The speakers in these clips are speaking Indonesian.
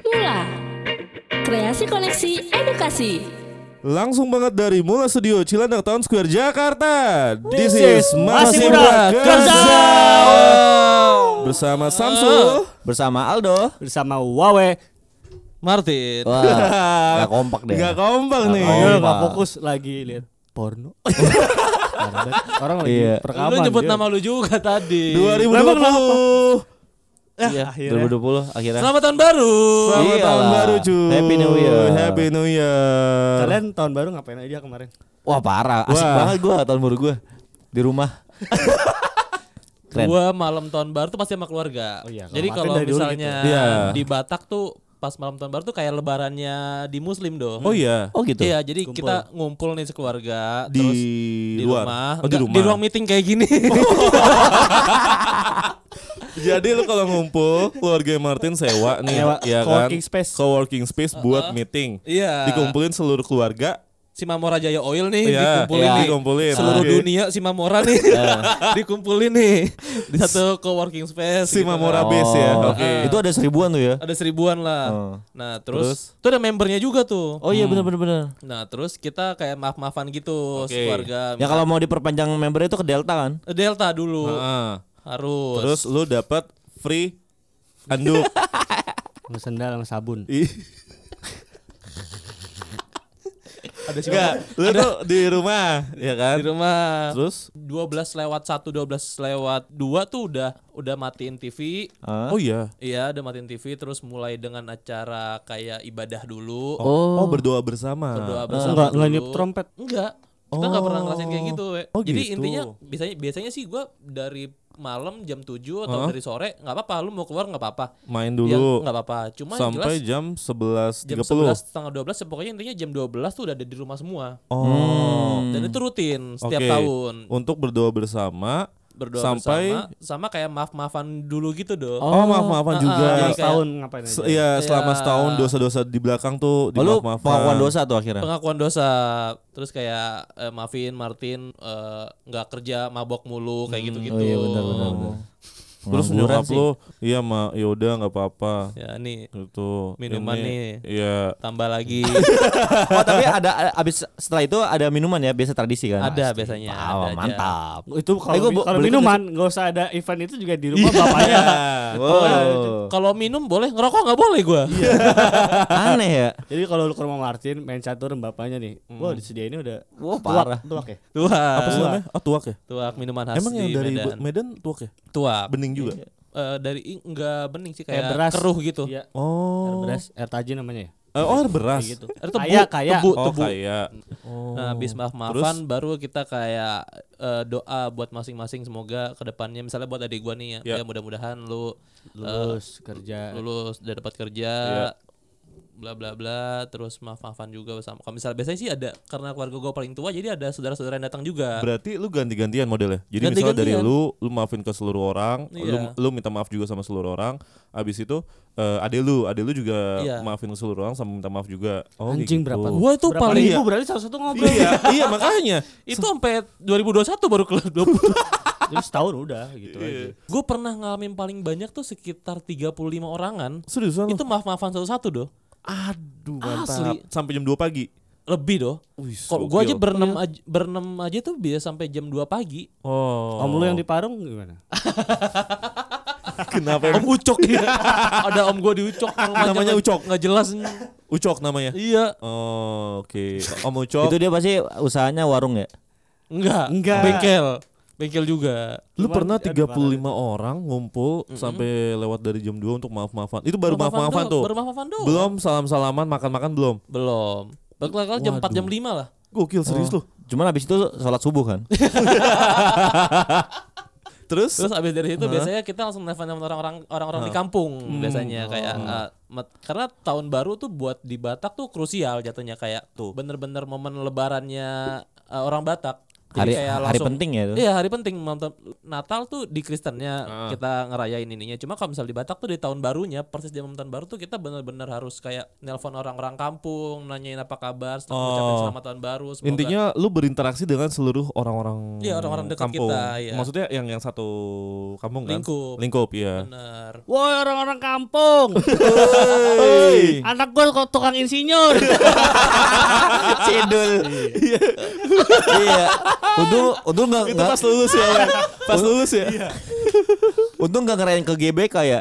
Mula. Kreasi koneksi edukasi. Langsung banget dari Mula Studio Cilandak Town Square Jakarta. This, is is Masih Muda Kerja. Bersama Samsul. bersama Aldo. bersama Wawe. Martin. Wah, gak kompak deh. Gak kompak nih. kompak. Nggak fokus lagi lihat porno. Orang lagi Iya. perekaman. Lu nyebut dia. nama lu juga tadi. 2020. Iya. Akhirnya. 2020 akhirnya. Selamat tahun baru. Selamat Iyalah. tahun baru cuy. Happy New Year. Happy New Year. Kalian tahun baru ngapain aja kemarin? Wah parah, asik Wah. banget gua tahun baru gua di rumah. Keren. Gua malam tahun baru tuh pasti sama keluarga. Oh iya, kalau Jadi kalau dulu misalnya gitu. Iya. di Batak tuh pas malam tahun baru tuh kayak lebarannya di muslim dong. Oh iya. Oh gitu. Iya, jadi Kumpul. kita ngumpul nih sekeluarga Di terus di luar. rumah. Oh, di rumah. Di ruang meeting kayak gini. Jadi lu kalau ngumpul keluarga Martin sewa nih Sewa ya kan. co-working space. Co-working space buat meeting. Iya. Dikumpulin seluruh keluarga. si Mamora Jaya Oil nih Iya, dikumpulin iya, nih. dikumpulin. Seluruh Oke. dunia si Mamora nih dikumpulin nih di satu co-working space. Si gitu Mamora kan. Base ya. Oh, Oke. Itu ada seribuan tuh ya. Ada seribuan lah. Oh. Nah Terus? terus, tuh ada membernya juga tuh. Oh iya benar benar benar. Nah terus kita kayak maaf-maafan gitu Oke. sekeluarga. Ya kalau mau diperpanjang member itu ke Delta kan? Delta dulu Heeh. Harus. Terus lu dapat free anduk. Sama sendal sama sabun. Ih, ada sih Enggak, lu tuh di rumah, ya kan? di rumah. Terus 12 lewat 1 12 lewat 2 tuh udah udah matiin TV. Hah? Oh iya. Iya, udah matiin TV terus mulai dengan acara kayak ibadah dulu. Oh, berdoa bersama. Berdoa Enggak bersama enggak dulu. niup trompet. Enggak. Kita nggak pernah Oh. ngerasain kayak gitu, we. Oh, Jadi gitu. intinya biasanya biasanya sih gua dari malam jam 7 atau dari sore nggak apa-apa, lu mau keluar nggak apa-apa. Main dulu nggak apa-apa. Cuma sampai jelas jam 11.30. jam 11 setengah 12 pokoknya intinya jam 12 tuh udah ada di rumah semua. Oh. Dan itu rutin setiap Oke. tahun. Untuk berdoa bersama Berdoa sampai bersama sama kayak maaf-maafan dulu gitu dong. Oh, maaf-maafan Ah, juga. kayak- Setahun ngapain aja? Se- Iya, selama Iya. setahun dosa-dosa di belakang tuh Oh, lu dimaaf-maafan. pengakuan dosa tuh akhirnya. pengakuan dosa terus kayak eh, maafin Martin eh, nggak kerja mabok mulu kayak gitu gitu Oh iya benar benar. benar. Terus nyokap sih. lu, iya ma, ya udah nggak apa-apa. ya nih Gitu. Minuman Ini, nih. Iya. tambah lagi Oh tapi ada abis setelah itu ada minuman ya biasa tradisi kan? ada biasanya Wow, ada aja. mantap. Itu Eh, kalau boleh minuman nggak usah ada event itu juga di rumah bapaknya. Wow. kalau minum boleh ngerokok nggak boleh gua Aneh ya. Jadi kalau lu ke rumah Martin main catur bapaknya nih, wah disediainnya udah Wah tuak, parah. tuak ya. tuak Apa sih namanya? Oh, tuak ya? tuak minuman khas Emang yang di dari Medan. Medan, tuak ya? tuak Bening juga. Eh, dari ing- enggak bening sih Kayak kayak beras. keruh gitu Iya. Air Oh. beras, air tajin namanya ya. Eh, oh, air beras. Kayak gitu. Air tebu, Kaya, kaya. tebu, Oh, tebu. kayak. Oh. Nah, habis maaf-maafan baru kita kayak eh, doa buat masing-masing semoga ke depannya misalnya buat adik gua nih ya, Ya. ya mudah-mudahan lu Lulus kerja. lulus udah dapat kerja Iya. Bla bla bla terus maaf-maafan juga bersama kalau misalnya biasanya sih ada karena keluarga gue paling tua jadi ada saudara-saudara yang datang juga Berarti lu ganti-gantian modelnya. Jadi misalnya dari lu, lu maafin ke seluruh orang, Iya. lu lu minta maaf juga sama seluruh orang. Abis itu eh ade lu, ade lu juga Iya. maafin ke seluruh orang sama minta maaf juga. Oh, Anjing gitu. berapa? Gua itu Berapa paling- ribu berarti satu-satu ngobrol. Iya, iya makanya. itu sampai 2021 baru kelar 20 Jadi setahun udah gitu Iya. aja. gue pernah ngalamin paling banyak tuh sekitar 35 orangan Seriusan itu maaf-maafan satu-satu doh Aduh, mantap. Asli. Sampai jam 2 pagi. lebih doh kalau gue aja berenam aja, berenam aja tuh bisa sampai jam 2 pagi Oh. Om lu yang di Parung gimana? kenapa Om Ucok ya. Ada om gua di Ucok Namanya Ucok? nggak jelas. Ucok namanya? Iya. Oh, oke. Om Ucok. Itu dia pasti usahanya warung ya? Enggak. Enggak. Bengkel. Bengkel juga. Lu Cuman pernah ada 35 orang ngumpul sampai lewat dari jam 2 untuk maaf-maafan. Itu baru maaf-maafan doang, tuh. Baru maaf-maafan doang. Belum salam-salaman, makan-makan belum. Belum. Bakal jam 4 jam 5 lah. Gokil serius lu. Cuman abis itu sholat subuh kan? Terus, Terus abis dari situ biasanya kita langsung nelfon sama orang-orang orang-orang di kampung biasanya kayak uh, met- karena tahun baru tuh buat di Batak tuh krusial jatuhnya kayak tuh bener-bener momen lebarannya uh, orang Batak. Hari kayak hari langsung- penting ya itu. Iya hari penting Natal tuh di Kristennya kita ngerayain ininya. Cuma kalau misal di Batak tuh di tahun barunya persis jam tahun baru tuh kita benar-benar harus kayak nelpon orang-orang kampung, nanyain apa kabar, setelah Oh. selamat tahun baru. Semoga Intinya lu berinteraksi dengan seluruh orang-orang Iya, orang-orang dekat kampung. kita, iya. Maksudnya yang yang satu kampung kan? Lingkup. Lingkup ya. bener. Woi orang-orang kampung. Anak gue kok tukang insinyur. Cedul. Iya. Untung untung enggak Itu pas lulus ya. Pas lulus ya. untung enggak ngerayain ke GBK ya.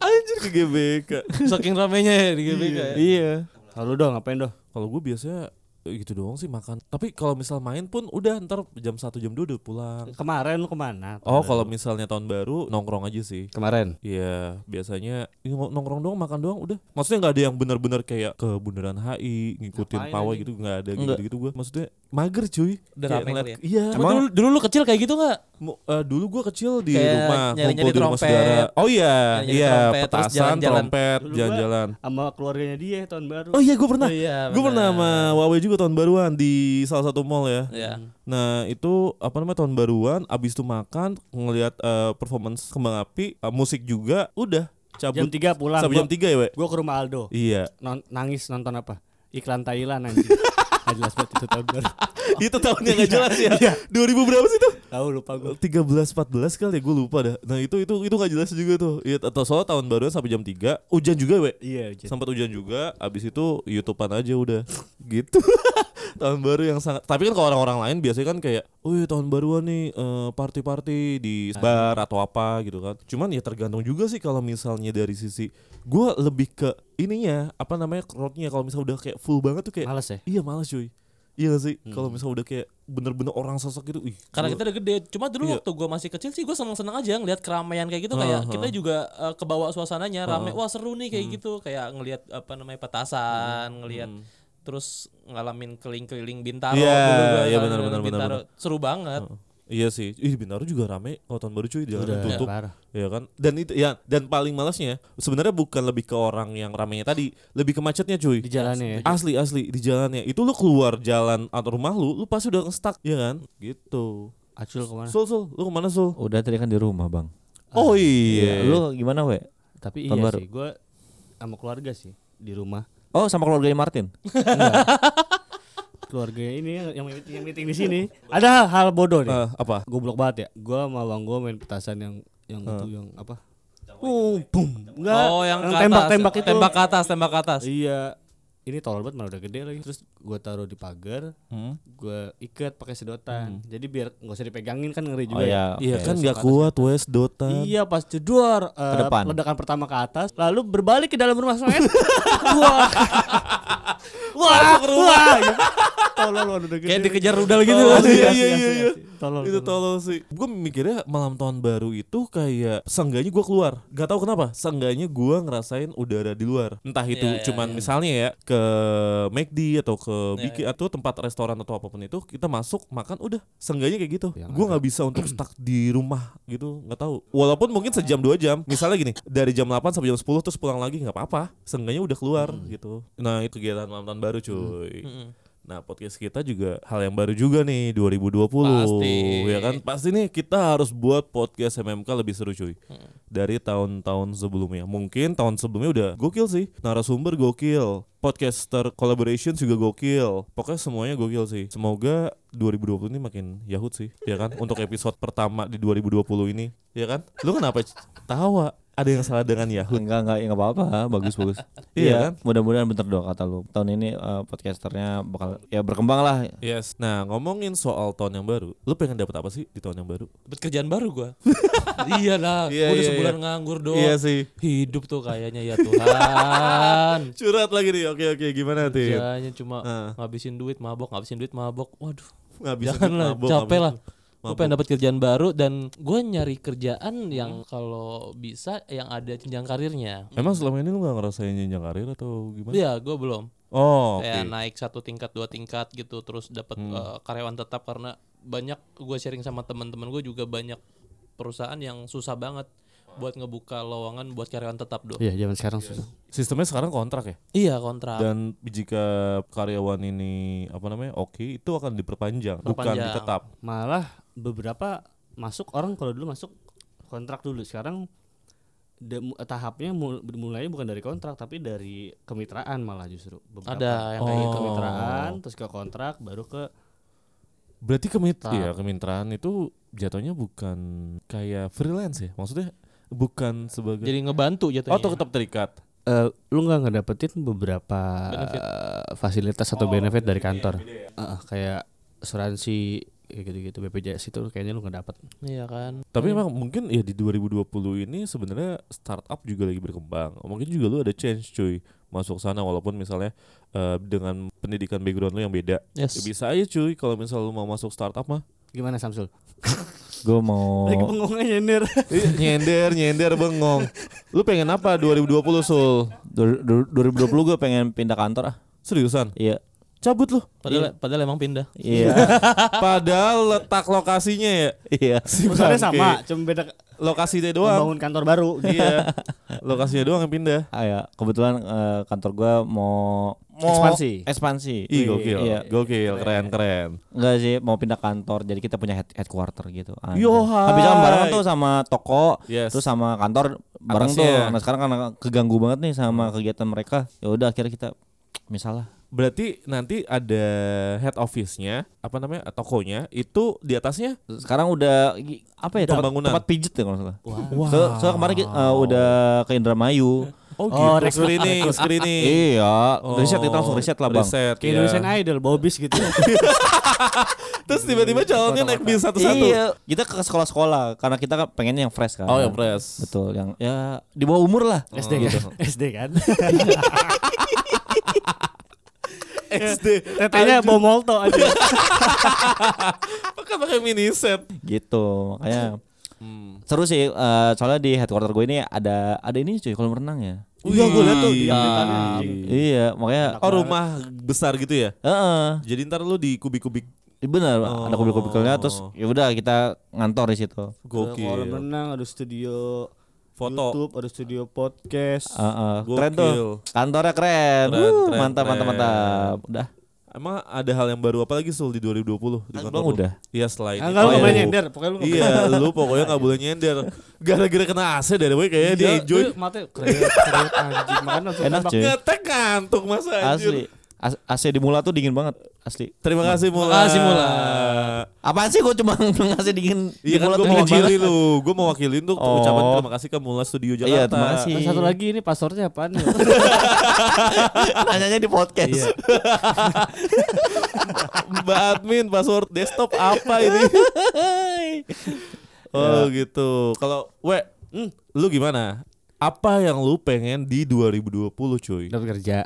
Anjir ke GBK. Saking ramenya ya di GBK ya. Iya. Lalu dong ngapain doh? Kalau gue biasanya gitu doang sih makan. Tapi kalau misal main pun udah ntar jam 1 jam 2 udah pulang. Kemarin lu ke mana? Oh, kalau misalnya tahun baru nongkrong aja sih. Kemarin. Iya, biasanya ini ngo- nongkrong doang, makan doang, udah. Maksudnya nggak ada yang benar-benar kayak ke bundaran HI ngikutin Ngapain pawai gitu, nggak ada Enggak. gitu-gitu gue. Maksudnya mager cuy. Udah Kayak ngeliat- ya? Iya. Emang dulu, dulu lu kecil kayak gitu nggak? Eh, dulu gue kecil di Kayak rumah, nyari-nyari ngumpul di rumah trompet. saudara. Oh iya, iya, trompet, petasan, jalan-jalan. trompet, Dulu gua- jalan-jalan. Sama keluarganya dia tahun baru. Oh iya, gue pernah. Oh iya, gue pernah sama Wawe juga tahun baruan di salah satu mall ya. Iya. Nah itu apa namanya tahun baruan, abis itu makan, ngelihat eh, performance kembang api, eh, musik juga, udah cabut. Jam 3 pulang. Sampai jam 3 ya, we? Gue ke rumah Aldo. Iya. Non- nangis nonton apa? Iklan Thailand anjing. Gak jelas banget itu tahun baru. itu tahunnya gak jelas ya. 2000 berapa sih tuh? Tahu lupa gue. 13 14 kali ya gue lupa dah. Nah, itu itu itu gak jelas juga tuh. Iya, atau soal tahun baruan sampai jam 3, hujan juga, we. Iya, Jen. Sempat hujan juga, abis itu YouTubean aja udah. gitu. tahun baru yang sangat Tapi kan kalau orang-orang lain biasanya kan kayak, "Wih, tahun baruan nih eh, party-party di bar atau apa gitu kan." Cuman ya tergantung juga sih kalau misalnya dari sisi gue lebih ke ininya, apa namanya? crowdnya kalau misalnya udah kayak full banget tuh kayak Males ya? Iya males cuy Iya gak sih Kalau misalnya udah kayak Bener-bener orang sosok gitu ih, Karena gua- kita udah gede. Cuma dulu Iya. waktu gue masih kecil sih gue seneng-seneng aja ngeliat keramaian kayak gitu kayak Heeh. kita juga uh, kebawa suasananya rame. Wah seru nih kayak gitu. Kayak ngelihat apa namanya petasan, ngelihat terus ngalamin keliling-keliling Bintaro Iya, iya, benar, Bintaro. benar, Seru banget. Iya sih Ih Bintaro juga rame Kalau tahun baru cuy Jangan Udah tutup parah. Ya kan Dan itu ya Dan paling malesnya Sebenarnya bukan lebih ke orang yang ramenya tadi Lebih ke macetnya cuy Di jalannya ya. Asli asli Di jalannya Itu lu keluar jalan Atau rumah lu Lu pasti udah nge-stuck Ya kan Gitu Acul ke mana? Sul Sul Lu ke mana Sul Udah tadi kan di rumah, Bang. Oh iya Lu gimana, We? Tapi iya baru. sih, gue sama keluarga sih di rumah. Oh, sama keluarganya Martin. Keluarga ini yang yang meeting, yang meeting di sini. Ada hal bodoh nih. Eh, Apa Goblok banget ya. Gua sama Bang gua main petasan yang yang itu yang apa? Uh, boom. Enggak. oh yang, atas. tembak-tembak itu. Tembak ke atas, tembak ke atas. Iya. Ini tolol banget malah udah gede lagi. Terus gua taruh di pagar, Hmm. gua ikat pakai sedotan. Jadi biar nggak usah dipegangin kan ngeri Oh juga. ya. iya. Iya oke. kan gak kuat Wes Dota Iya pas jedor eh, depan. ledakan pertama ke atas lalu berbalik ke dalam rumah wah. Wah, wah. gitu. Tolol udah gede. Kayak dikejar rudal gitu. Oh, iya, iya, iya, iya. asli. Tolol. itu tolol. sih gue mikirnya malam tahun baru itu kayak seenggaknya gue keluar gak tahu kenapa seenggaknya gue ngerasain udara di luar entah itu Iya, iya, cuman iya. misalnya ya ke McD atau ke Iya, Biki atau tempat restoran atau apa pun itu kita masuk makan udah seenggaknya kayak gitu gue nggak bisa untuk stuck di rumah gitu nggak tahu walaupun mungkin sejam dua jam misalnya gini dari jam 8 sampai jam 10 terus pulang lagi nggak apa-apa seenggaknya udah keluar gitu nah itu kegiatan malam tahun baru cuy. Mm-mm. Nah podcast kita juga hal yang baru juga nih 2020 Pasti. ya kan? Pasti nih kita harus buat podcast MMK lebih seru cuy. Dari tahun-tahun sebelumnya. Mungkin tahun sebelumnya udah gokil sih. Narasumber gokil. Podcaster collaboration juga gokil. Pokoknya semuanya gokil sih. Semoga 2020 ini makin yahut sih. Ya kan? Untuk episode pertama di 2020 ini. Ya kan? Lu kenapa tawa ada yang salah dengan Yahoo Enggak enggak ya enggak apa-apa, bagus bagus. Iya kan? Mudah-mudahan bener dong kata lu. Tahun ini eh, podcasternya bakal ya berkembang lah. Yes. Nah ngomongin soal tahun yang baru, lu pengen dapat apa sih di tahun yang baru? Dapat kerjaan baru gua. iya lah, Iya, gua udah iya, sebulan iya. nganggur doang. Iya sih. Hidup tuh kayaknya ya Tuhan. Curhat lagi nih. Oke oke gimana Tin? Kerjanya cuma Ah. ngabisin duit mabok, ngabisin duit mabok. Waduh, Ngabisin jangan lah, mabok, capek ngabisin- lah. Gue pengen dapat kerjaan baru dan gue nyari kerjaan yang kalau bisa yang ada jenjang karirnya. Emang selama ini lu gak ngerasain jenjang karir atau gimana? Iya, gue belum. Oh. Kayak naik satu tingkat, dua tingkat gitu, terus dapat eh, karyawan tetap karena banyak gue sharing sama teman-teman gue juga banyak perusahaan yang susah banget buat ngebuka lowongan buat karyawan tetap do. Iya, zaman sekarang susah. Sistemnya sekarang kontrak ya. Iya kontrak. Dan jika karyawan ini apa namanya oke itu akan diperpanjang, bukan Perpanjang. ditetap. Malah beberapa masuk orang kalau dulu masuk kontrak dulu. Sekarang de- tahapnya mul- mulainya bukan dari kontrak tapi dari kemitraan malah justru. Beberapa. Ada yang Oh. kayak gitu. kemitraan terus ke kontrak baru ke Berarti kemit Tetap. iya, kemitraan itu jatuhnya bukan kayak freelance ya. Maksudnya bukan sebagai Jadi ngebantu jatuhnya. Oh, atau tetap terikat. Eh, lu nggak ngedapetin beberapa eh, fasilitas atau benefit dari kantor Heeh, kayak asuransi kayak gitu-gitu BPJS itu kayaknya lu nggak dapet Iya kan. Tapi emang mungkin ya di 2020 ini sebenarnya startup juga lagi berkembang. Mungkin juga lu ada change cuy masuk sana walaupun misalnya eh, dengan pendidikan background lu yang beda. Yes. Ya bisa aja cuy kalau misal lu mau masuk startup mah. gimana Samsul Gue mau lagi bengongnya nyender nyender, nyender bengong. Lu pengen apa 2020 Sul? du- du- 2020 gue pengen pindah kantor ah. Seriusan? Iya. Cabut lu. Padahal padahal emang pindah. Iya. Padahal letak lokasinya ya Iya. si sama cuma beda Lokasinya doang. membangun kantor baru iya. Lokasinya doang yang pindah. Ah ya, kebetulan eh, kantor gua mau mau Ekspansi. Ekspansi. Ih gokil. Iya. Gokil, keren keren. Enggak sih, mau pindah kantor. Jadi kita punya head headquarter gitu. Ah, Yo, gitu. Habis kan hai. barengan tuh sama toko, Yes. terus sama kantor bareng Atasnya. tuh. Nah, sekarang karena keganggu banget nih sama kegiatan mereka. Ya udah akhirnya kita misalnya Berarti nanti ada head office-nya, apa namanya? tokonya itu di atasnya sekarang udah apa ya tempat, Pembangunan. tempat pijet ya kalau salah. Wow. So, so kemarin eh, udah ke Indramayu. Oh, Oh, gitu. rekrut- screening, screening. Iya, Oh, riset kita langsung riset lah bang. Riset, kayak iya. Indonesian Idol Bobis gitu Terus tiba-tiba calonnya naik bis satu-satu. Iya, kita ke sekolah-sekolah karena kita kan pengen yang fresh kan. Oh, yang fresh. Betul, yang ya di bawah umur lah. SD gitu. kan SD kan SD. tetenya bawa molto aja Pakai pakai mini set. Gitu, makanya Hmm. seru sih. eh, soalnya di headquarter gue ini ada ada ini cuy kolam renang ya. Iya, gua liat tuh di anjing. Iya, makanya Oh rumah besar gitu ya? Heeh. Jadi ntar lu di kubik-kubik bener ada kubik-kubiknya terus ya udah kita ngantor di situ. Ada kolam gokil. renang ada studio Foto. YouTube ada studio podcast Heeh, Gokil. keren tuh. Kantornya keren. Keren, Wuh, keren, mantap, mantap, keren. mantap. Udah. Emang ada hal yang baru apa lagi Sul di 2020 di kantor bang, lu? udah. Iya selain itu. enggak lu boleh nyender pokoknya lu Iya, lu pokoknya nggak boleh nyender. Gara-gara kena AC dari way kayaknya dia Iya, enjoy. iya, mata keren keren anjing makanya langsung Enak. Ngetek ngantuk masa anjir. Asli. As- AC di Mula tuh dingin banget, asli. Terima kasih Mula. Makasih, Mula. Apaan sih gue cuma ngasih dingin Iya kan gue mewakili lu Gue mewakilin tuh Oh. ucapan terima kasih ke Mula Studio Jakarta Iya, terima kasih. Nah, satu lagi ini passwordnya apaan nih? Nanyanya di podcast. Iya. Mbak admin password desktop apa ini? Oh gitu Kalau we hmm, Lu gimana? Apa yang lu pengen di 2020 cuy? Dapat kerja.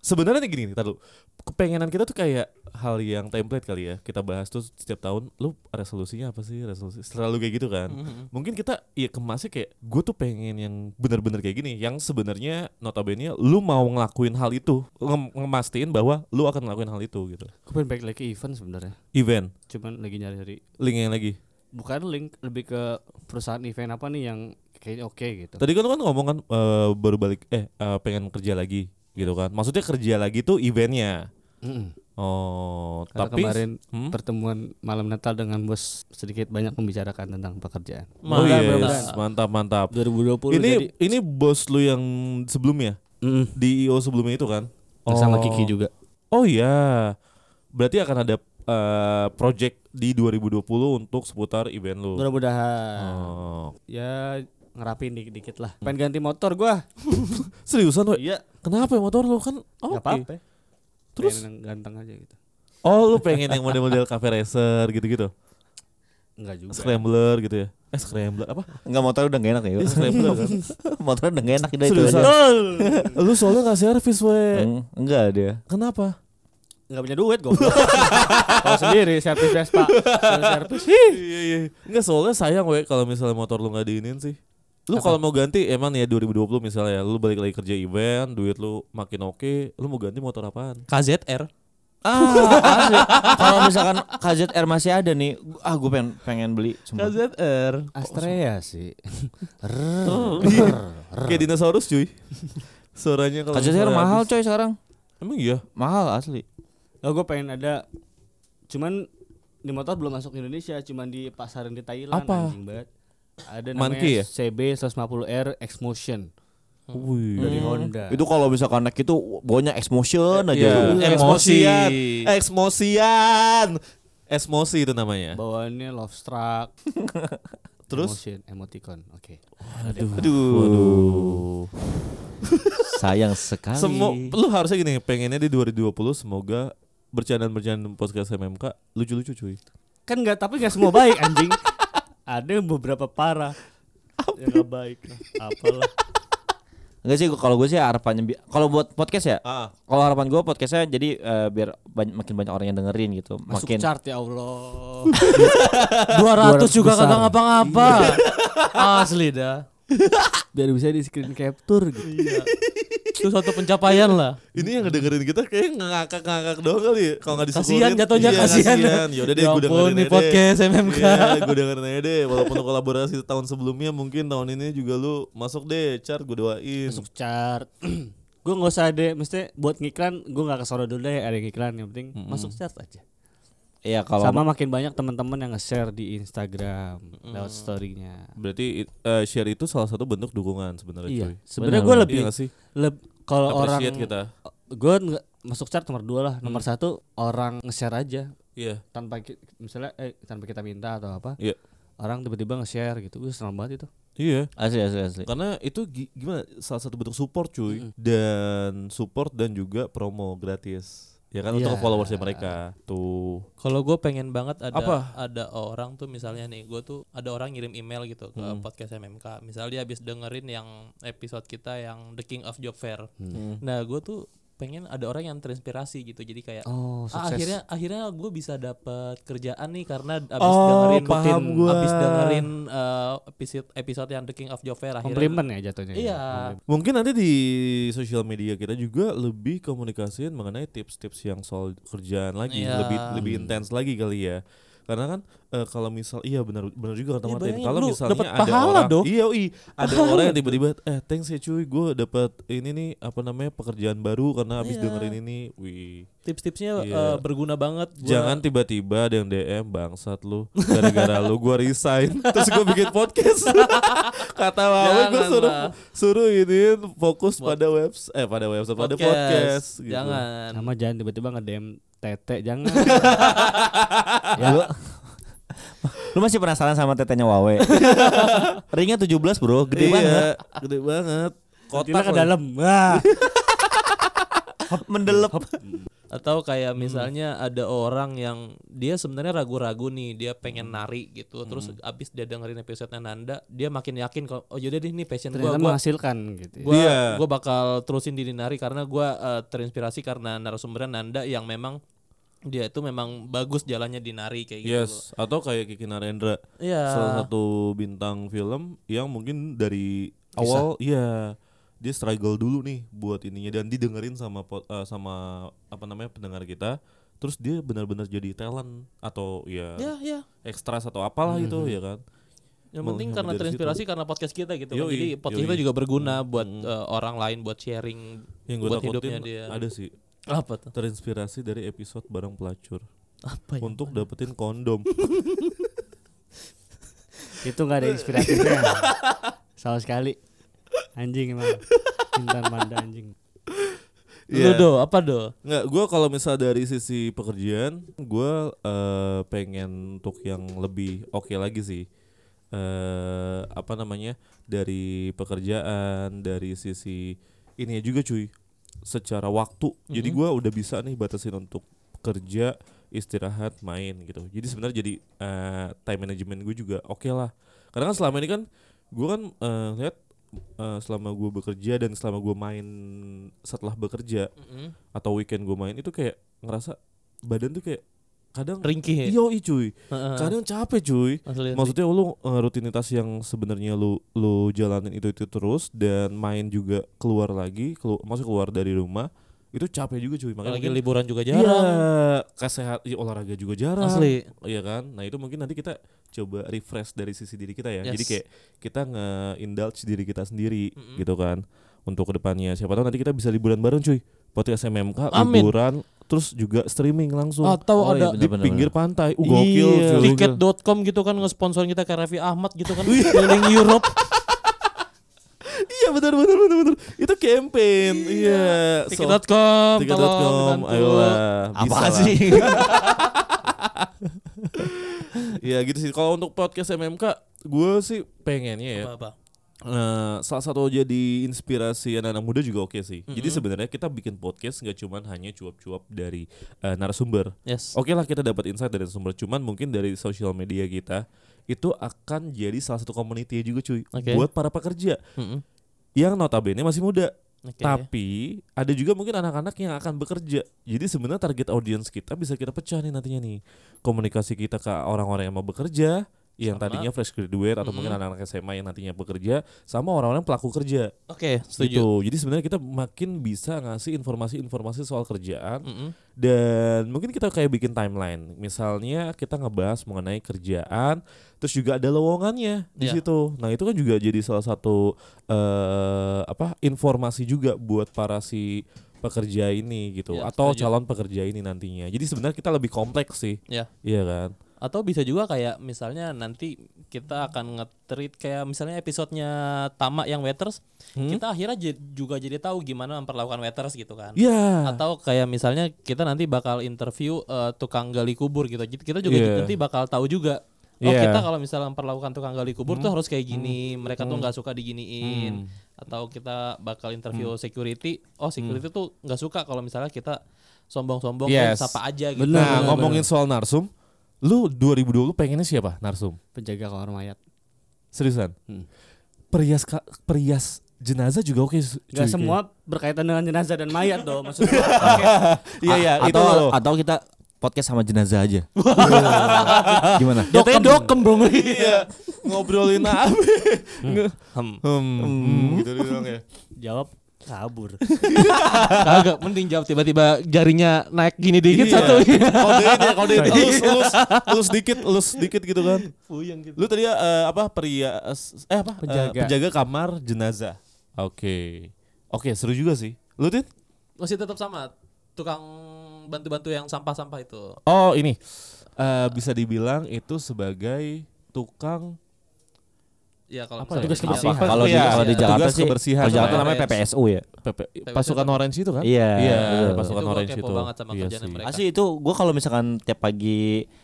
Sebenarnya nih gini nih tar dulu. Kepengenan kita tuh kayak hal yang template kali ya Kita bahas tuh setiap tahun Lu resolusinya apa sih? Resolusi Selalu kayak gitu kan Mungkin kita ya kemasnya kayak Gue tuh pengen yang bener-bener kayak gini Yang sebenarnya notabene lu mau ngelakuin hal itu Ngem Ngemastiin bahwa lu akan ngelakuin hal itu gitu Gue pengen balik lagi event sebenarnya. Event Cuman lagi nyari-nyari Link yang lagi bukan link lebih ke perusahaan event apa nih yang kayaknya oke gitu. Tadi kan lu kan ngomong kan eh, baru balik eh eh, pengen kerja lagi gitu kan. Maksudnya kerja lagi tuh eventnya. Mm-mm. Oh, Karena tapi kemarin hmm? pertemuan malam Natal dengan bos sedikit banyak membicarakan tentang pekerjaan. Oh Mantap, yes, mantap. mantap mantap. 2020 Ini jadi ini bos lu yang sebelumnya Mm, di IO sebelumnya itu kan? bersama Oh. Kiki juga. Oh iya. Berarti akan ada eh, project di 2020 untuk seputar event lu. Mudah-mudahan Oh. ya ngerapin dikit-dikit lah. Pengen ganti motor gua. Seriusan, we? Iya, Kenapa ya motor lu kan? Oke. nggak apa-apa. Terus Pengen yang ganteng aja gitu. oh lu pengen yang model-model cafe racer gitu-gitu. Enggak juga. Scrambler gitu ya. Eh scrambler apa? Enggak motor udah gak enak ya. Iya scrambler kan. motor udah gak enak udah itu aja. Lu soalnya gak servis we. Eng- Enggak dia. Kenapa? Enggak punya duit goblok. Kalau sendiri servis Vespa. Servis. Iya iya. Enggak soalnya sayang we kalau misalnya motor lu nggak diinin sih. Lu kalau mau ganti emang ya 2020 misalnya lu balik lagi kerja event, duit lu makin oke, lu mau ganti motor apaan? KZR. Ah. Kalau misalkan KZR masih ada nih, ah gue pengen pengen beli. sumpah. KZR. Astrea sih. Kayak dinosaurus cuy. Suaranya kalau KZR mahal habis- coy sekarang. Emang iya? Mahal asli. Oh gue pengen ada Cuman di motor belum masuk Indonesia Cuman di pasaran di Thailand Apa? anjing banget Ada namanya Monkey ya? CB 150R X Motion Wih. Dari Honda Itu kalau misalkan naik itu baunya X motion aja. Emosian. Emosian. Esmosi itu namanya. Bawaannya Love Struck Terus? Emotion, Emoticon Oke Aduh. Waduh. Sayang sekali. Semua lu harusnya gini, pengennya di 2020 semoga bercandaan-bercandaan podcast MMK lucu-lucu cuy. Kan nggak tapi nggak semua baik anjing Ada yang beberapa parah Yang nggak baik Apalah Enggak sih kalau gue sih harapannya kalau buat podcast ya. Ah. Kalau harapan gue podcastnya jadi eh, biar banyak, makin banyak orang yang dengerin gitu. Masuk makin chart ya Allah 200 juga besar. kagak ngapa-ngapa. Asli dah. Biar bisa di screen capture gitu Iya. Itu suatu pencapaian lah. Ini yang ngedengerin kita kayak ngakak-ngakak doang kali ya. Kalau nggak disyukurin. Kasihan jatuhnya iya, kasihan. Ya udah deh Ya gue dengerin nih aja podcast deh. MMK. Iya, gue dengerin aja deh. Walaupun kolaborasi tahun sebelumnya mungkin tahun ini juga lu masuk deh. Chart gue doain. Masuk chart Gue nggak usah deh Mesti buat ngiklan Gue nggak kesono dulu deh Ada ngiklan Yang penting masuk chart aja Iya kalau Sama makin banyak teman-teman yang nge-share di Instagram Lewat story-nya Berarti eh, share itu salah satu bentuk dukungan sebenarnya Iya cuy. Sebenarnya Benar, gue benar. lebih Iya sih? leb- Kalau orang kita. Gue nggak masuk chart nomor dua lah Nomor satu Orang nge-share aja Iya. Tanpa ki- Misalnya eh, Tanpa kita minta atau apa Iya. Orang tiba-tiba nge-share gitu Gue senang banget itu Iya. asli asli asli. Karena itu gi- gimana salah satu bentuk support cuy dan support dan juga promo gratis. Ya kan untuk Iya. followersnya mereka tuh. Kalau gue pengen banget ada Apa? ada orang tuh misalnya nih, gue tuh ada orang ngirim email gitu ke podcast MMK. Misalnya dia habis dengerin yang episode kita yang The King of Job Fair. Nah gue tuh pengen ada orang yang terinspirasi gitu. Jadi kayak Oh ah, akhirnya akhirnya gue bisa dapat kerjaan nih karena abis Oh, dengerin paham gua. abis dengerin uh, episode episode yang The King of Fair akhirnya Komplimen ya jatuhnya ya? Iya. Mungkin nanti di sosial media kita juga lebih komunikasiin mengenai tips-tips yang soal kerjaan lagi, Iya. lebih lebih intens lagi kali ya. Karena kan eh, kalau misal iya benar benar juga kata Iya, Martin. bayangin Kalau misalnya dapet ada pahala orang dong. iya ui, ada orang yang tiba-tiba eh thanks ya cuy, gue dapat ini nih apa namanya pekerjaan baru karena habis Iya. dengerin ini. Wih. tips-tipsnya Iya. uh, berguna banget. Gua- Jangan tiba-tiba ada yang DM bangsat lu gara-gara lu gua resign terus gua bikin podcast. Kata Wawan gua Jangan suruh lah. suruh ini fokus Buat- pada webs eh pada website pada podcast gitu. Jangan. Sama jangan tiba-tiba nge-DM tete Jangan Lu, lu masih penasaran sama tetenya Wawe? Ringnya 17 bro, gede iya, banget. Gede banget. Kotak ke dalam Wah Mendelep. Atau kayak misalnya ada orang yang dia sebenarnya ragu-ragu nih, dia pengen nari gitu. Terus abis dia dengerin episode Nanda, dia makin yakin kalau oh yaudah deh ini passion gua Ternyata gua menghasilkan gitu ya. gua, Iya. gua bakal terusin di nari karena gua eh, terinspirasi karena narasumbernya Nanda yang memang dia itu memang bagus jalannya di nari kayak gitu. Yes, atau kayak Kiki Narendra. Iya. Salah satu bintang film yang mungkin dari awal iya dia struggle dulu nih buat ininya dan didengerin sama eh, sama apa namanya pendengar kita. Terus dia benar-benar jadi talent atau ya Ya, ya. ekstras atau apalah itu ya kan. Yang penting karena terinspirasi karena podcast kita gitu. kan. Yoi, Jadi podcast yoi. kita juga berguna buat eh, orang lain buat sharing Yang gue buat hidupnya dia. ada sih Apa tuh? terinspirasi dari episode barang pelacur Apa ya? untuk dapetin kondom. Itu gak ada inspirasinya Sama sekali Anjing emang Intan Manda anjing Lu Iya. do, apa do? Nggak, gue kalau misal dari sisi pekerjaan, gue eh, pengen untuk yang lebih oke lagi sih. eh apa namanya dari pekerjaan, dari sisi ini juga cuy, secara waktu. Jadi gue udah bisa nih batasin untuk kerja, istirahat, main gitu. Jadi sebenarnya jadi eh, time management gue juga oke lah. Karena kan selama ini kan gue kan eh, lihat eh, selama gue bekerja dan selama gue main setelah bekerja atau weekend gue main itu kayak ngerasa badan tuh kayak kadang Ringkih ya? Iya cuy Heeh. kadang capek cuy Asli, asli. maksudnya lu eh, rutinitas yang sebenarnya lu lu jalanin itu itu terus dan main juga keluar lagi kelu masuk keluar dari rumah itu capek juga cuy makanya Lagi mungkin- liburan juga Iya, jarang. kesehat iya, olahraga juga jarang. Asli. Iya kan? Nah, itu mungkin nanti kita coba refresh dari sisi diri kita ya. Yes. Jadi kayak kita nge-indulge diri kita sendiri Mm-mm. gitu kan. Untuk ke depannya siapa tahu nanti kita bisa liburan bareng cuy. Podcast MMK Amin. liburan terus juga streaming langsung Atau Oh, iya, ada di bener, bener, pinggir bener. pantai. Uh, gokil Iya. tiket.com gitu kan ngesponsorin kita kayak Raffi Ahmad gitu kan keliling Europe. Iya benar benar benar benar. Itu campaign. Iya. So- Tiket.com, tolong Tiket.com. Ayolah. Apa sih? Iya gitu sih. Kalau untuk podcast MMK, gue sih pengennya ya. Apa-apa. Eh, salah satu jadi inspirasi anak-anak muda juga oke sih. Jadi sebenarnya kita bikin podcast nggak cuman hanya cuap-cuap dari eh, narasumber. Yes. Oke lah kita dapat insight dari sumber, cuman mungkin dari sosial media kita itu akan jadi salah satu community juga cuy Oke. buat para pekerja Mm-mm. yang notabene masih muda. Oke. Tapi ada juga mungkin anak-anak yang akan bekerja. Jadi sebenarnya target audience kita bisa kita pecah nih nantinya nih. Komunikasi kita ke orang-orang yang mau bekerja, yang Sama. tadinya fresh graduate atau mungkin anak-anak SMA yang nantinya bekerja, sama orang-orang pelaku kerja. Oke, setuju. Gitu. Jadi sebenarnya kita makin bisa ngasih informasi-informasi soal kerjaan Mm-mm. dan mungkin kita kayak bikin timeline. Misalnya kita ngebahas mengenai kerjaan, terus juga ada lowongannya di Iya. situ. Nah, itu kan juga jadi salah satu eh apa informasi juga buat para si pekerja ini gitu Iya, atau setuju. calon pekerja ini nantinya. Jadi sebenarnya kita lebih kompleks sih. Ya. Iya kan? Atau bisa juga kayak misalnya nanti kita akan nge-treat kayak misalnya episodenya Tama yang waiters, Hmm? kita akhirnya juga jadi tahu gimana memperlakukan waiters gitu kan. Iya. Atau kayak misalnya kita nanti bakal interview eh, tukang gali kubur gitu. Kita juga Iya. nanti bakal tahu juga. Oh Iya. kita kalau misalnya memperlakukan tukang gali kubur tuh harus kayak gini. Mereka tuh nggak suka diginiin. Hmm. Atau kita bakal interview security. Oh security tuh nggak suka kalau misalnya kita sombong-sombong Yes. sapa aja gitu. Bener, Nah, bener, ngomongin soal narsum, lu 2020 pengennya siapa narsum? Penjaga kamar mayat. Seriusan? Hmm. Perias ka- perias jenazah juga oke. cuy, Gak kayak- semua berkaitan dengan jenazah dan mayat dong maksudnya. Iya iya A- itu atau loh. atau kita podcast sama jenazah aja. Gimana? Jatuhnya dokem dong. Iya ngobrolin apa? Nge- Hmm. Hmm, hmm, gitu doang ya. Jawab kabur. Kagak mending jawab tiba-tiba jarinya naik gini dikit Iya. satu. Kodein ya, kodein. Elus, elus, elus dikit, elus dikit gitu kan. Puyeng gitu. Lu tadi eh, apa pria eh apa? Eh, Penjaga. penjaga kamar jenazah. Oke. Oke, seru juga sih. Lu Tit? Masih tetap sama tukang bantu-bantu yang sampah-sampah itu. Oh, ini. Eh, bisa dibilang itu sebagai tukang Ya kalau Apa ya? Tugas kebersihan. apa- Kalau di Iya, kalau di iya. Jakarta Tugas sih, kebersihan. kalau di Jakarta Iya. namanya PPSU ya. PP, pasukan orange itu kan? Iya, Iya, betul. pasukan Itu gua orange itu. banget sama Iya kerjaan sih. mereka. Asli itu gue kalau misalkan tiap pagi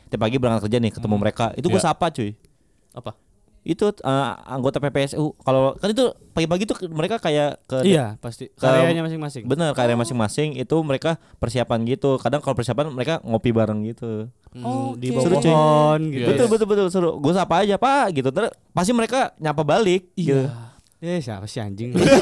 tiap pagi berangkat kerja nih ketemu mereka, itu gue Iya. sapa cuy. Apa? Itu eh, anggota PPSU. Kalau kan itu pagi-pagi tuh mereka kayak ke iya pasti. Karyanya masing-masing. Bener karya masing-masing itu mereka persiapan gitu. Kadang kalau persiapan mereka ngopi bareng gitu. Hmm, di Oke. bawah Seru, cuy. pohon gitu. Yes. Betul betul betul seru. Gue sapa aja pak gitu. Terus pasti mereka nyapa balik. Gitu. Eh siapa sih anjing? Gitu.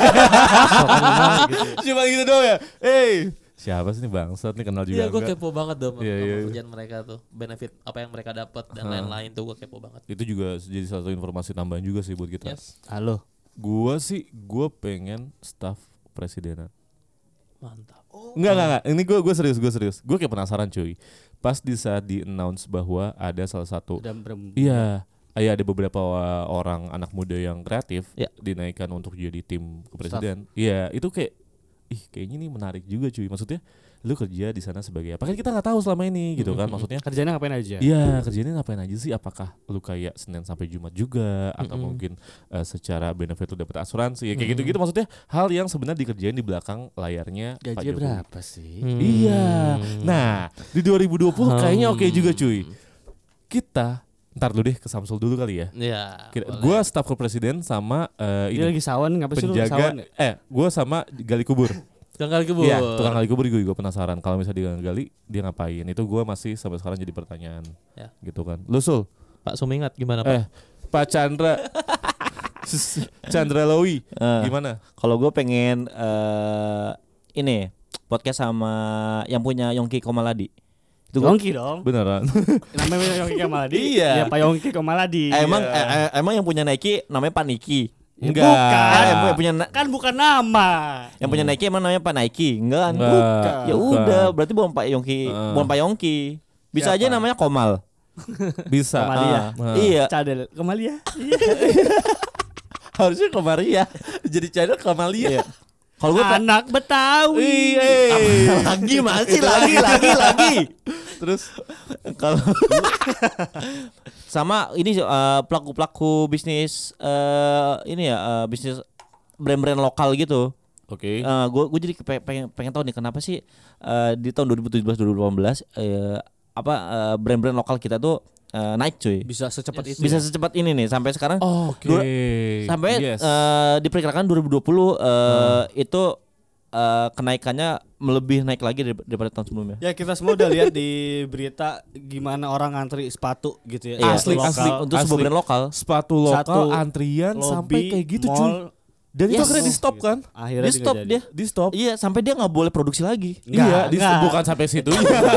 Cuma gitu doang ya. Eh, siapa sih nih bangsat nih kenal juga Iya gue kepo banget dong sama Iya, iya. kerjaan mereka tuh. Benefit apa yang mereka dapat dan lain-lain tuh gue kepo banget. Itu juga jadi salah satu informasi tambahan juga sih buat kita. Yes. Halo. Gua sih gua pengen staff presidenan. Mantap. Enggak, enggak, enggak. Ini gue gue serius, gue serius. Gue kayak penasaran cuy. Pas di saat di announce bahwa ada salah satu. Iya, Iya ada beberapa orang anak muda yang kreatif Ya. dinaikkan untuk jadi tim kepresiden. Iya itu kayak ih kayaknya ini menarik juga cuy. Maksudnya lu kerja di sana sebagai apa? Kan kita nggak tahu selama ini gitu kan. Maksudnya Kerjanya ngapain aja? Iya kerjanya ngapain aja sih? Apakah lu kayak Senin sampai Jumat juga atau mungkin uh, secara benefit lu dapat asuransi ya kayak gitu-gitu maksudnya hal yang sebenarnya dikerjain di belakang layarnya Pak Gajinya Jokowi. berapa sih? Iya. Nah, di 2020 kayaknya oke juga cuy. Kita ntar dulu deh ke Samsul dulu kali ya. Iya. Gua staf kepresiden sama Dia ini lagi sawan ngapa sih lu sawan? penjaga eh gua sama gali kubur. Tukang kali kebun. Iya, tukang gali kubur gue juga penasaran kalau misalnya dia gali dia ngapain. Itu gua masih sampai sekarang jadi pertanyaan. Ya. Gitu kan. Lu Sul? Pak Sumingat gimana Pak? Eh, Pak Chandra. Chandra Lowi Eh, gimana? Kalau gue pengen eh ini podcast sama yang punya Yongki Komaladi. Itu Yongki dong. Beneran. Namanya Yongki Komaladi. Iya. Ya Pak Yongki Komaladi. Eh, emang eh, eh, emang yang punya Nike namanya Pak Niki. Enggak. Ah, yang punya- Kan bukan nama. yang punya Nike emang namanya Pak Nike? Enggak kan? Bukan. Ya bukan. udah, berarti bukan Pak Yongki, Heeh. bukan Pak Yongki. Bisa aja namanya Komal. Bisa. Kamalia. Ah. Iya, Cadel Kamalia. Harusnya Kamaria. Jadi channel Kamalia. Iya. Kalau gue Anak Betawi. Iya. lagi masih lagi lagi lagi. Terus Kalau sama ini eh, pelaku-pelaku bisnis eh, ini ya eh, bisnis brand-brand lokal gitu. Oke. gue gue jadi pengen pengen tahu nih kenapa sih eh, di tahun 2017 2018 eh, apa eh, brand-brand lokal kita tuh eh, naik cuy. Bisa secepat itu. Bisa ya? secepat ini nih sampai sekarang Oke. dua- sampai Yes. eh, diperkirakan 2020 eh, itu eh, kenaikannya melebih naik lagi dar- daripada tahun sebelumnya. Ya kita semua udah lihat di berita gimana orang ngantri sepatu gitu ya. Iya, Asli, Lokal, asli. Untuk sebuah brand lokal. sepatu lokal Satu antrian lobby, sampai kayak gitu cuy. Dan itu Yes. akhirnya di stop kan? Akhirnya Di stop nggak dia. Di stop. Iya, sampai dia nggak boleh produksi lagi. Enggak, iya, di enggak. bukan sampai situ.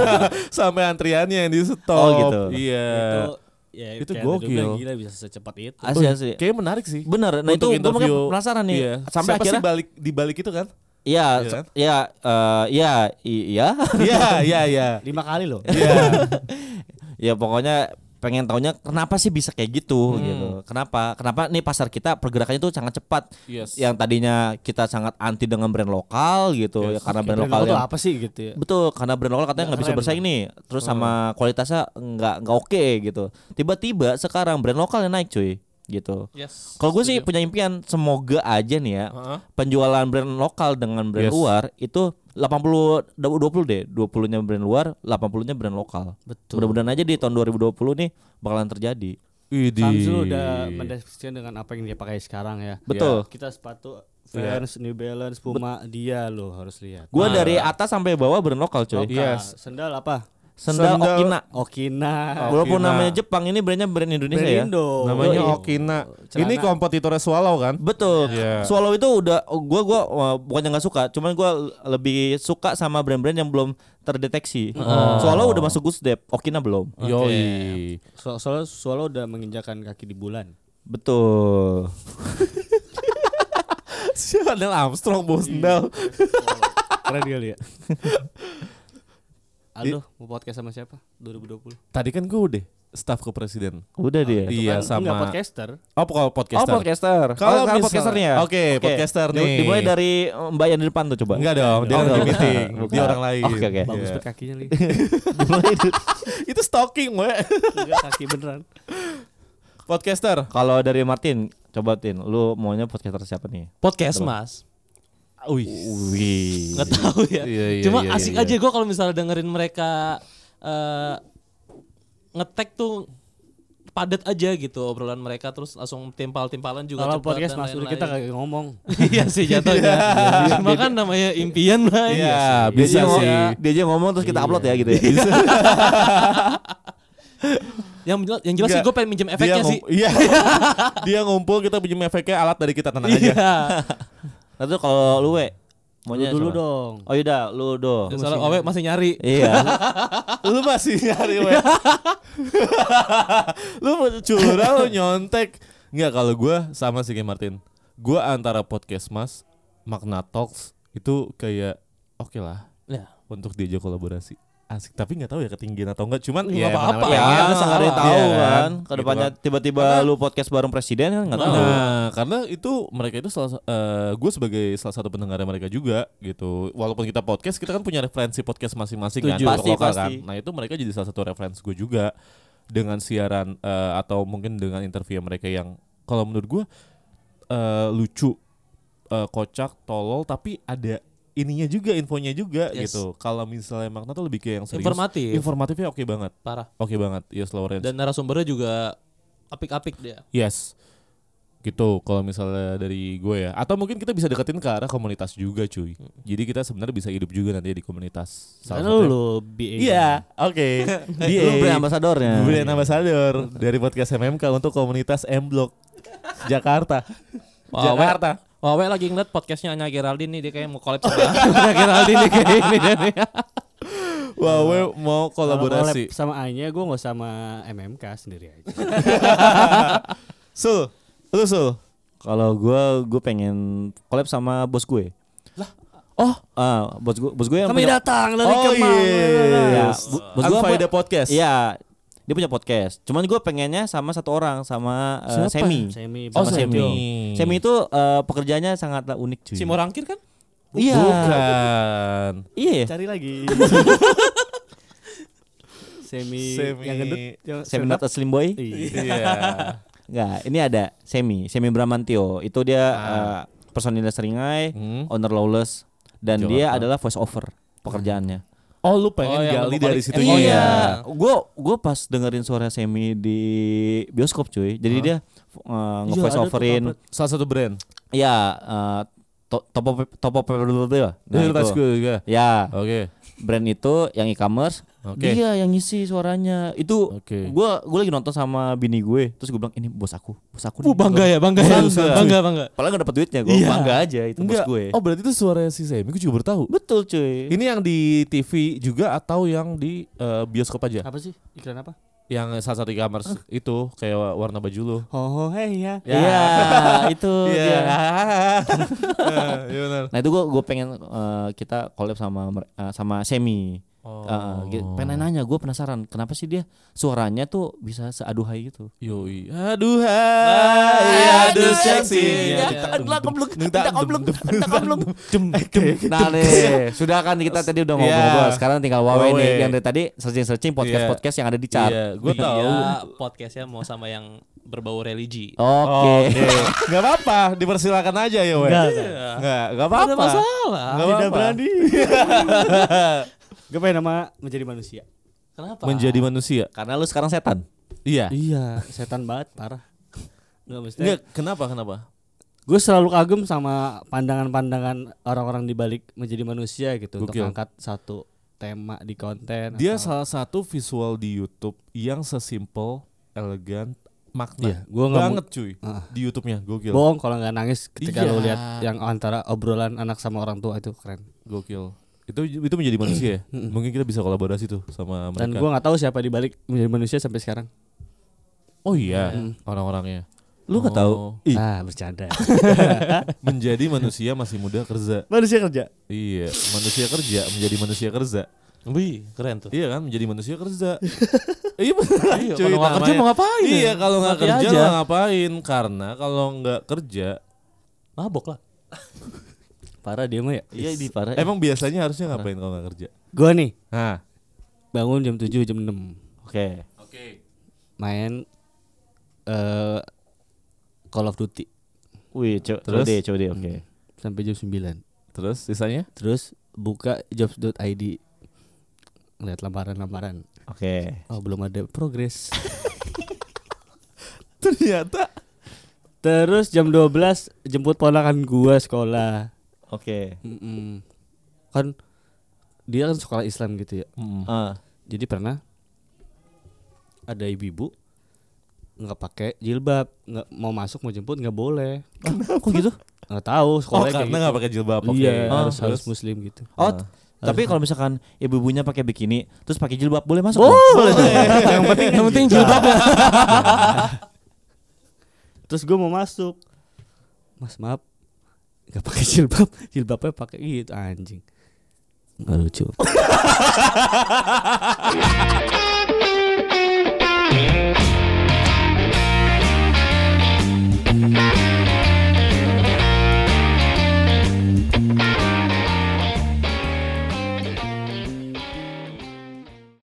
sampai antriannya yang di stop. Oh, gitu. Iya. Itu ya Itu gokil. gila bisa secepat itu. Asli asli. Kayaknya menarik sih. Bener. Nah itu Untuk gue makanya interview- penasaran nih. Iya. Sampai Siapa akhirnya sih balik di balik itu kan? Iya, Iya kan? iya, eh, iya, i- iya. Iya, iya, iya. Lima kali loh. Iya. ya pokoknya pengen taunya kenapa sih bisa kayak gitu Hmm. gitu. Kenapa? Kenapa nih pasar kita pergerakannya tuh sangat cepat. Yes. Yang tadinya kita sangat anti dengan brand lokal gitu ya Yes. karena brand Brand lokal lokal yang apa sih gitu ya? Betul, karena brand lokal katanya nggak bisa bersaing nih. Terus sama kualitasnya nggak nggak oke gitu. Tiba-tiba sekarang brand lokal yang naik cuy gitu. Yes. Kalau gue sih punya impian semoga aja nih ya Heeh. penjualan brand lokal dengan brand Yes. luar itu 80 20 deh. 20-nya brand luar, 80-nya brand lokal. Betul. Mudah-mudahan aja di tahun 2020 nih bakalan terjadi. Widih. Samsung udah mendeskripsikan dengan apa yang dia pakai sekarang ya. Betul. Kita sepatu Vans, New Balance, Puma, dia lo harus lihat. Gua dari atas sampai bawah brand lokal coy. Lokal. Yes. Sendal apa? Sendal, Sendal- Okina. Okina. Walaupun Okina. namanya Jepang ini brandnya brand Indonesia Brand ya. Indo. Namanya. Okina. Celana. Ini kompetitornya Swallow kan? Betul. Iya. Swallow itu udah gua gua bukannya nggak suka, cuman gua lebih suka sama brand-brand yang belum terdeteksi. Swallow udah masuk Gusdep, Okina belum. Yoi. So soalnya Swallow udah menginjakan kaki di bulan. Betul. Siapa Neil Armstrong bawa sendal? Keren kali ya. Aduh, mau podcast sama siapa? 2020. Tadi kan gue udah staff kepresiden. Udah dia. Iya Kan sama. Enggak podcaster. Oh kalau Oh podcaster. podcaster. Kalau oh, podcasternya. Oke, podcaster Di- nih. Dimulai dari eh, Mbak yang di depan tuh coba. Enggak dong, dia Oh, lagi meeting. Bukan. Dia orang lain. Oke, oke. Bagus Iya. banget kakinya Itu stalking, we. Enggak kaki beneran. Podcaster. Kalau dari Martin, coba Tin, lu maunya podcaster siapa nih? Podcast Mas. Wih. Nggak tahu ya. Iya, iya, Cuma iya, asik iya. aja gue kalau misalnya dengerin mereka eh ngetek tuh padat aja gitu obrolan mereka terus langsung timpal-timpalan juga Kalau podcast Mas lain-lain. kita kayak ngomong. iya sih jatuhnya. Cuma kan namanya impian lah. Iya, Dia bisa sih. Dia aja ngomong terus kita upload ya gitu ya. Yang jelas, yang jelas sih gue pengen minjem efeknya Dia sih. Iya. dia ngumpul kita pinjam efeknya alat dari kita tenang aja. Iya. Nah tuh kalau lu we Lu maunya dulu siapa? dong. Oh yaudah, lu do. Soalnya Owe masih nyari. Iya. lu masih nyari we. lu curang lu nyontek. Enggak kalau gua sama sih kayak Martin. Gua antara podcast Mas, Magna Talks itu kayak oke lah Ya. untuk diajak kolaborasi. Asik, tapi nggak tahu ya ketinggian atau enggak. Cuman Nggak ya apa-apa. ya, ya, kan nggak ada yang tahu Iya kan. Gitu Ke depannya kan. tiba-tiba Karena- lu podcast bareng presiden kan nggak tahu. Nah, karena itu mereka itu salah gue sebagai salah satu pendengar mereka juga gitu. Walaupun kita podcast, kita kan punya referensi podcast masing-masing kan, Setuju. untuk Pasti, lokal kan. pasti. Nah, itu mereka jadi salah satu referensi gue juga dengan siaran eh, atau mungkin dengan interview mereka yang kalau menurut gue eh, lucu, eh, kocak, tolol tapi ada ininya juga, infonya juga Yes. gitu. Kalau misalnya makna tuh lebih kayak yang serius. Informatif. Informatifnya oke banget. Parah. Oke banget. Yes, Lawrence. Dan narasumbernya juga apik-apik dia. Yes. Gitu kalau misalnya dari gue ya. Atau mungkin kita bisa deketin ke arah komunitas juga cuy. Jadi kita sebenarnya bisa hidup juga nanti di komunitas. Karena satunya- lu BA. Iya, oke. Lu brand ambasadornya. Brand ambassador dari podcast MMK untuk komunitas M Block Jakarta. Wah, Jakarta. Wah, Owe lagi ngeliat podcastnya Anya Geraldine nih dia kayak mau collab sama Anya Geraldine nih kayak ini dia nih. Wah, we mau kolaborasi. sama Anya gue nggak sama MMK sendiri aja. Sul, lu Sul. Kalau gue gue pengen collab sama bos gue. Lah. Oh, ah, bos gue bos gue yang Kami punya- datang dari Oh Kemang. Ya, yes. bu- bos gua Alfaida apa- Podcast. Iya, dia punya podcast. Cuman gue pengennya sama satu orang sama Siapa? Semi. Semi. Oh, Sama Semi. Semi. Semi itu eh, pekerjaannya sangatlah unik cuy. Si Morangkir kan? Iya. Bukan. Iya. ya? Cari lagi. Semi, Semi. yang gendut yang Semi not a slim boy. Iya. Enggak, ini ada Semi, Semi Bramantio. Itu dia eh, personilnya Seringai, Hmm. owner Lawless dan Jawa dia adalah voice over pekerjaannya. Oh lu pengen Oh, gali vokalis. dari situ Eh, Oh Iya. iya, gue gue pas dengerin suara Semi di bioskop cuy. Jadi dia uh, Iya, nge-voice overin Salah satu brand. ya uh, to- Topo Topo Nah, Nah, itu. juga. Ya, Oke. brand itu yang e-commerce. Oke. Dia yang ngisi suaranya. Itu Oke. gua gua lagi nonton sama bini gue. Terus gue bilang ini bos aku, bos aku. Uh, nih." bangga ya, bangga ya. Bangga. Bangga, bangga. Padahal gak dapet duitnya, gue Iya. bangga aja itu Enggak. bos gue. Oh berarti itu suara si Semi. Gue juga baru tahu. betul cuy. Ini yang di TV juga atau yang di eh, bioskop aja? Apa sih? Iklan apa? Yang salah satu e-commerce itu kayak wa- warna baju lu. Oh, hey ya. Iya, itu dia. Iya benar. Nah itu gue gue pengen uh, kita collab sama uh, sama Semi. Oh. Uh, gitu. pengen nanya, gue penasaran kenapa sih dia suaranya tuh bisa seaduhai gitu. Yoi. Aduh hai, aduh seksi. Nah nih, sudah kan kita tadi udah ngobrol-ngobrol. Iya. Sekarang tinggal Wawe nih yang dari tadi searching-searching podcast-podcast yang ada di chart. Iya, gue tahu. Podcastnya mau sama yang berbau religi. Oke. Gak apa-apa, dipersilakan aja ya, Enggak, enggak Ada apa-apa. masalah. Enggak Tidak apa-apa. berani. Gue pengen nama menjadi manusia. Kenapa? Menjadi manusia. Karena lu sekarang setan. Iya. Iya, setan banget, parah. Enggak mesti. Enggak, kenapa? Kenapa? Gue selalu kagum sama pandangan-pandangan orang-orang di balik menjadi manusia gitu untuk Gokil. angkat satu tema di konten. Dia atau- salah satu visual di YouTube yang sesimpel, elegan, makna. Iya, gua banget cuy. Ah. Di YouTube-nya gokil. bohong kalau nggak nangis ketika Iya. lo lihat yang antara obrolan anak sama orang tua itu keren. Gokil. Itu itu menjadi manusia ya. Mungkin kita bisa kolaborasi tuh sama mereka. Dan gue nggak tahu siapa di balik menjadi manusia sampai sekarang. Oh iya, orang-orangnya. Lu nggak tahu? Ih, Ah, bercanda. menjadi manusia masih muda kerja. manusia kerja. Iya, manusia kerja menjadi manusia kerja. Wih, keren tuh. Iya kan, menjadi manusia kerja. iya Iya, kalau nggak kerja mau ngapain? Iya, kalau nggak kerja nggak ngapain? Karena kalau nggak kerja, Mabok lah. Parah dia mah ya. Iya di parah. emang biasanya harusnya ngapain kalau nggak kerja? Gue nih Nah, bangun jam 7 jam 6 Oke. main eh Call of Duty Wih, co Terus? COD, COD, oke. sampai jam 9. terus sisanya? Terus buka jobs.id lihat lamaran-lamaran. Oke. Oh, belum ada progres. Ternyata Terus jam 12 jemput ponakan gua sekolah. Oke. Mm-mm. Kan dia kan sekolah Islam gitu ya. Ah, Jadi pernah ada ibu-ibu nggak pakai jilbab, nggak mau masuk mau jemput nggak boleh. kok gitu? Nggak tahu Oh, sekolahnya kayak karena gitu. nggak pakai jilbab. Oke. Iya, Ah, harus harus muslim gitu. Oh, t- tapi kalau misalkan ibu-ibunya pakai bikini terus pakai jilbab boleh masuk? Boleh. yang penting yang penting jilbab. Terus gue mau masuk. Mas maaf, nggak pakai jilbab, jilbabnya pakai gitu anjing. Nggak lucu.